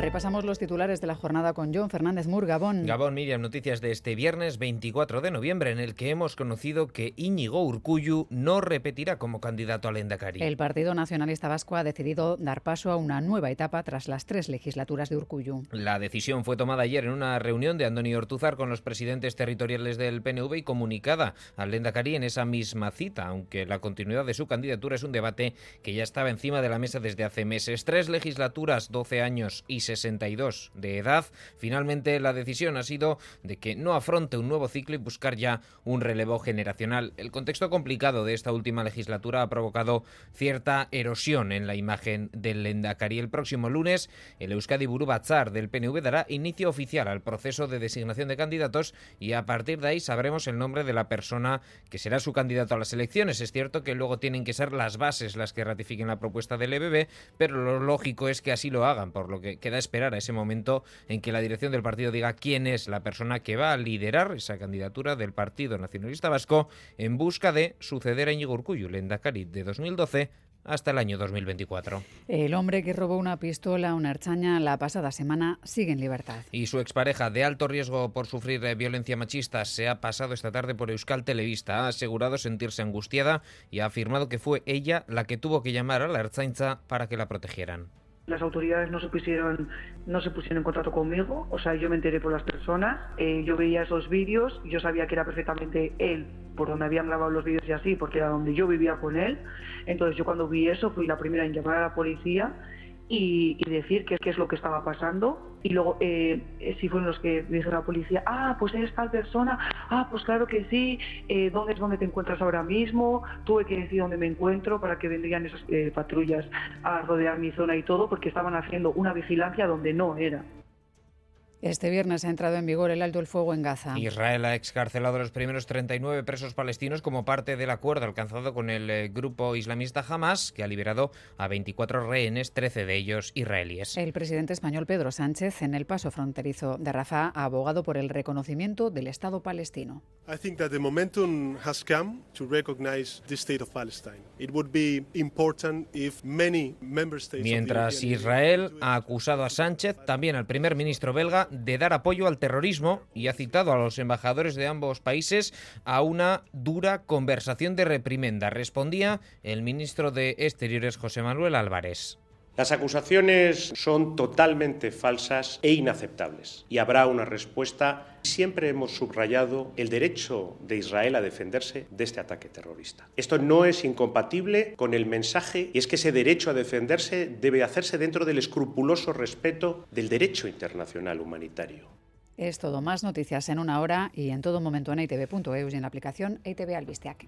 Repasamos los titulares de la jornada con John Fernández Mur, Gabón. Gabón, Miriam, noticias de este viernes 24 de noviembre, en el que hemos conocido que Íñigo Urcuyu no repetirá como candidato al Endacari. El Partido Nacionalista Vasco ha decidido dar paso a una nueva etapa tras las tres legislaturas de Urcuyu. La decisión fue tomada ayer en una reunión de Antonio Ortuzar con los presidentes territoriales del PNV y comunicada al Endacari en esa misma cita, aunque la continuidad de su candidatura es un debate que ya estaba encima de la mesa desde hace meses. Tres legislaturas, 12 años y 62 de edad. Finalmente la decisión ha sido de que no afronte un nuevo ciclo y buscar ya un relevo generacional. El contexto complicado de esta última legislatura ha provocado cierta erosión en la imagen del Lendakari. El próximo lunes, el Euskadi Buru Batzar del PNV dará inicio oficial al proceso de designación de candidatos y a partir de ahí sabremos el nombre de la persona que será su candidato a las elecciones. Es cierto que luego tienen que ser las bases las que ratifiquen la propuesta del EBB, pero lo lógico es que así lo hagan, por lo que queda esperar a ese momento en que la dirección del partido diga quién es la persona que va a liderar esa candidatura del Partido Nacionalista Vasco en busca de suceder a Íñigo Urkullu, Lendakari de 2012 hasta el año 2024. El hombre que robó una pistola a una archaña la pasada semana sigue en libertad. Y su expareja, de alto riesgo por sufrir eh, violencia machista, se ha pasado esta tarde por Euskal Televista. Ha asegurado sentirse angustiada y ha afirmado que fue ella la que tuvo que llamar a la archaincha para que la protegieran las autoridades no se pusieron no se pusieron en contacto conmigo, o sea, yo me enteré por las personas, eh, yo veía esos vídeos, yo sabía que era perfectamente él, por donde habían grabado los vídeos y así, porque era donde yo vivía con él, entonces yo cuando vi eso fui la primera en llamar a la policía y, decir qué, qué, es lo que estaba pasando. Y luego, eh, si fueron los que dijo la policía, ah, pues eres tal persona, ah, pues claro que sí, eh, ¿dónde es donde te encuentras ahora mismo? Tuve que decir dónde me encuentro para que vendrían esas eh, patrullas a rodear mi zona y todo, porque estaban haciendo una vigilancia donde no era. Este viernes ha entrado en vigor el alto el fuego en Gaza. Israel ha excarcelado a los primeros 39 presos palestinos como parte del acuerdo alcanzado con el eh, grupo islamista Hamas, que ha liberado a 24 rehenes, 13 de ellos israelíes. El presidente español Pedro Sánchez, en el paso fronterizo de Rafah, ha abogado por el reconocimiento del Estado palestino. Mientras Israel ha acusado a Sánchez, también al primer ministro belga, de dar apoyo al terrorismo y ha citado a los embajadores de ambos países a una dura conversación de reprimenda. Respondía el ministro de Exteriores José Manuel Álvarez. Las acusaciones son totalmente falsas e inaceptables y habrá una respuesta. Siempre hemos subrayado el derecho de Israel a defenderse de este ataque terrorista. Esto no es incompatible con el mensaje y es que ese derecho a defenderse debe hacerse dentro del escrupuloso respeto del derecho internacional humanitario. Es todo más noticias en una hora y en todo momento en itv.eus y en la aplicación ITV Albisteac.